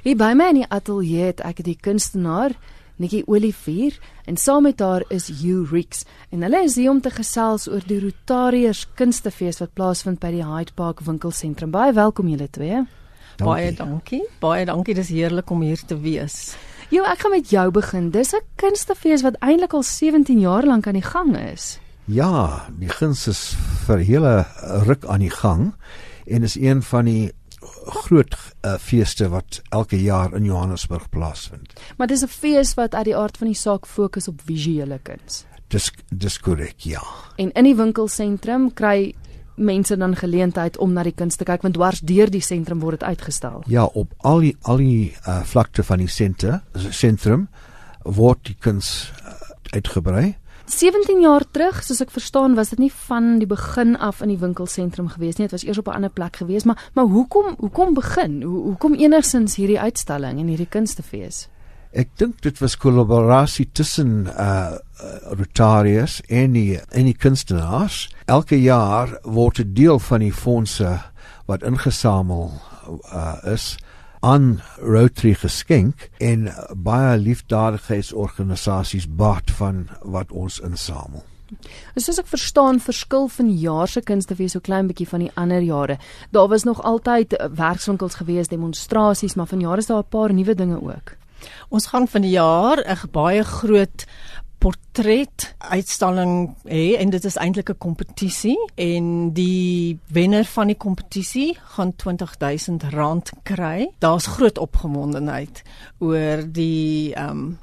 Hier by my in die ateljee het ek die kunstenaar Nikki Olivier en saam met haar is Hugh Rix en hulle is hier om te gesels oor die Rotariërs Kunstefees wat plaasvind by die Hyde Park winkelsentrum. Baie welkom julle twee. Dankie. Baie dankie. Baie dankie. Dis heerlik om hier te wees. Jo, ek gaan met jou begin. Dis 'n kunstefees wat eintlik al 17 jaar lank aan die gang is. Ja, die guns is vir hele ruk aan die gang en is een van die groot uh, feeste wat elke jaar in Johannesburg plaasvind. Maar dis 'n fees wat uit die aard van die saak fokus op visuele kuns. Dis dis korrek, ja. En in die winkelsentrum kry mense dan geleentheid om na die kuns te kyk want dwars deur die sentrum word dit uitgestal. Ja, op al die al die uh, vlakte van die senter, sentrum word die kuns uh, uitgebrei. 17 jaar terug, soos ek verstaan, was dit nie van die begin af in die winkelsentrum gewees nie. Dit was eers op 'n ander plek gewees, maar maar hoekom hoekom begin? Hoe hoekom enigsins hierdie uitstalling en hierdie kunstefees? Ek dink dit was kollaborasie tussen uh Rotarius en die en die kunstenaars. Elke jaar word 'n deel van die fondse wat ingesamel uh is aan Rotary geskenk en baie liefdadigheidsorganisasies baat van wat ons insamel. Soos ek verstaan, verskil van jaar se kunstefees so klein bietjie van die ander jare. Daar was nog altyd werkswinkels gewees, demonstrasies, maar van jare is daar 'n paar nuwe dinge ook. Ons gaan van die jaar 'n baie groot portret uitstalling hê en dit is eintlik 'n kompetisie en die wenner van die kompetisie gaan R20000 kry. Daar's groot opgewondenheid oor die ehm um,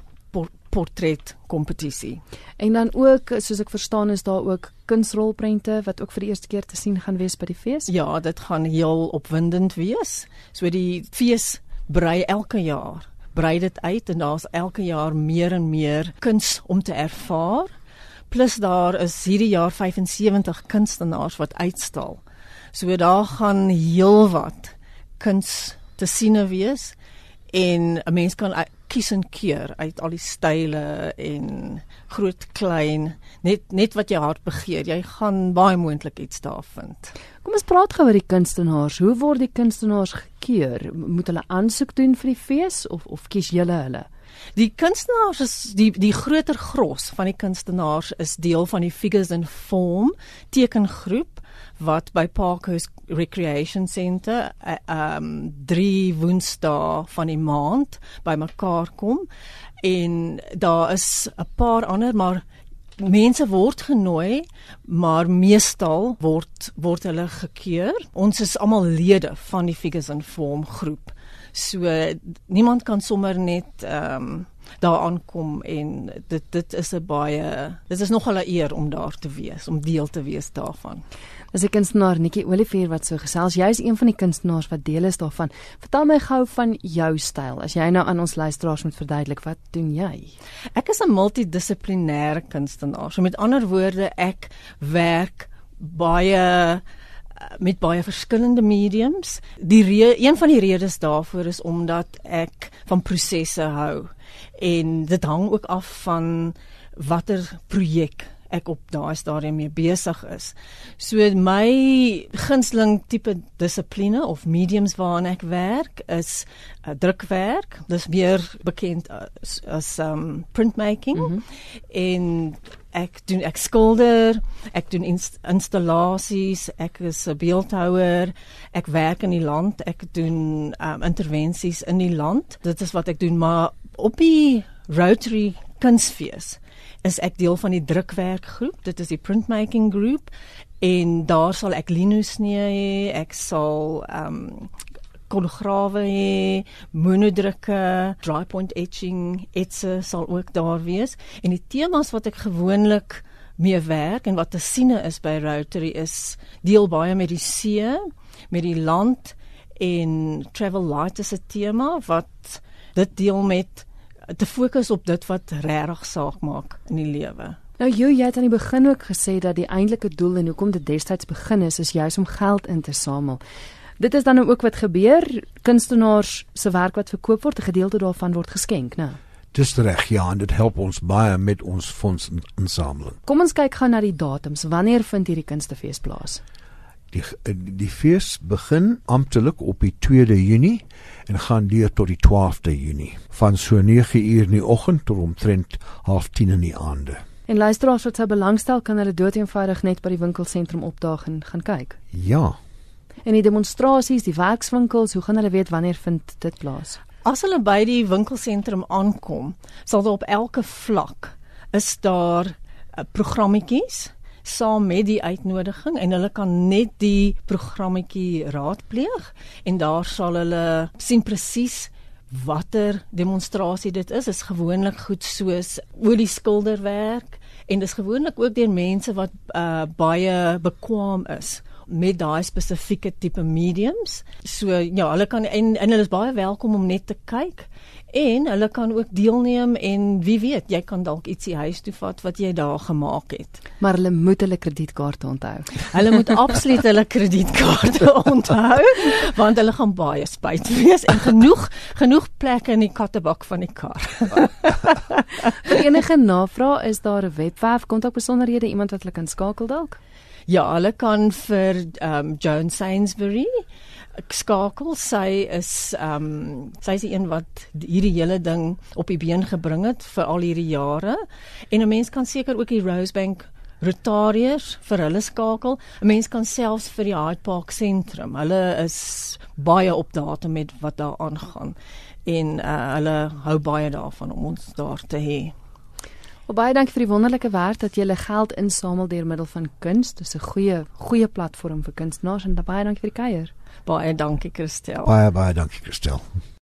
portret kompetisie. En dan ook soos ek verstaan is daar ook kunsrolprente wat ook vir die eerste keer te sien gaan wees by die fees. Ja, dit gaan heel opwindend wees. So die fees brei elke jaar brei dit uit en daar's elke jaar meer en meer kuns om te ervaar. Plus daar is hierdie jaar 75 kunstenaars wat uitstal. So daar gaan heelwat kuns te sien wees en 'n mens kan kies en keur uit al die style en groot klein net net wat jou hart begeer. Jy gaan baie moontlik iets daar vind. Kom ons praat gou oor die kunstenaars. Hoe word die kunstenaars gekeur moet hulle aansoek doen vir die fees of of kies julle hulle? Die kunstenaars is die die groter gros van die kunstenaars is deel van die Figures and Form tekengroep wat by Parkhurst Recreation Centre eh, ehm um, 3 Woensdae van die maand bymekaar kom. En daar is 'n paar ander maar mense word genooi maar meestal word word hulle gekeur ons is almal lede van die Figures and Form groep. So niemand kan sommer net ehm um, daar aankom en dit dit is 'n baie dit is nogal 'n eer om daar te wees om deel te wees daarvan Dis 'n kunstenaar Nikki Olivier wat so gesels. Jy's een van die kunstenaars wat deel is daarvan. Vertel my gou van jou styl. As jy nou aan ons luisteraars moet verduidelik, wat doen jy? Ek is 'n multidissiplinêre kunstenaar. So met ander woorde, ek werk baie met baie verskillende mediums. Die een van die redes daarvoor is omdat ek van prosesse hou en dit hang ook af van watter projek ek op daai stadium mee besig is. So my gunsteling tipe dissipline of mediums waaraan ek werk is uh, drukwerk. Dis meer bekend as, as um printmaking mm -hmm. en ek doen ek skilder, ek doen inst installasies, ek is 'n beeldhouer, ek werk in die land, ek doen um intervensies in die land. Dit is wat ek doen, maar op die Rotary kunsfees is ek deel van die drukwerkgroep. Dit is die printmaking group en daar sal ek lino sny, ek sal ehm um, kolograwe hê, monodrukke, dry point etching, etse sal ook daar wees. En die temas wat ek gewoonlik mee werk en wat te siene is by Rotary is deel baie met die see, met die land en travel light is 'n tema wat dit deel met te fokus op dit wat regtig saak maak in die lewe. Nou jy, jy het aan die begin ook gesê dat die eintlike doel en hoekom dit destyds begin is is juis om geld in te samel. Dit is dan nou ook wat gebeur. Kunstenaars se werk wat verkoop word, 'n gedeelte daarvan word geskenk, né? Nou. Dis reg, ja, en dit help ons baie met ons fondsinsameling. Kom ons kyk gou na die datums. Wanneer vind hierdie kunstefees plaas? Die die fees begin amptelik op die 2de Junie en gaan deur tot die 12de Junie van so 9 uur in die oggend tot omtrent 09:30 in die aande. En luisteraars wat sou belangstel kan hulle doeteenvoudig net by die winkelsentrum opdaag en gaan kyk. Ja, En die demonstrasies, die werkswinkels, hoe gaan hulle weet wanneer vind dit plaas? As hulle by die winkelsentrum aankom, sal daar op elke vlak is daar uh, programmetjies saam met die uitnodiging en hulle kan net die programmetjie raadpleeg en daar sal hulle sien presies watter demonstrasie dit is. Dit is gewoonlik goed soos olie skilderwerk en dis gewoonlik ook deur mense wat uh, baie bekwam is met daai spesifieke tipe mediums. So ja, hulle kan en, en hulle is baie welkom om net te kyk en hulle kan ook deelneem en wie weet, jy kan dalk ietsie huis toe vat wat jy daar gemaak het. Maar hulle moet hulle kredietkaarte onthou. Hulle moet absoluut hulle kredietkaarte onthou want hulle gaan baie spyt wees en genoeg genoeg plekke in die kattebak van die kar. Vir enige navraag is daar 'n webwerf kontakbesonderhede iemand wat hulle kan skakel dalk? Ja, hulle kan vir um Joan Sainsbury skakel. Sy is um sy is die een wat hierdie hele ding op die been gebring het vir al hierdie jare. En 'n mens kan seker ook die Rosebank Rotariërs vir hulle skakel. 'n Mens kan selfs vir die Hyde Park sentrum. Hulle is baie op datum met wat daar aangaan en uh, hulle hou baie daarvan om ons daar te hê. Wel, baie dankie vir die wonderlike werk dat jy hulle geld insamel deur middel van kuns. Dis 'n goeie goeie platform vir kunstenaars en baie dankie vir die kuier. Baie dankie Christel. baie baie dankie Christel.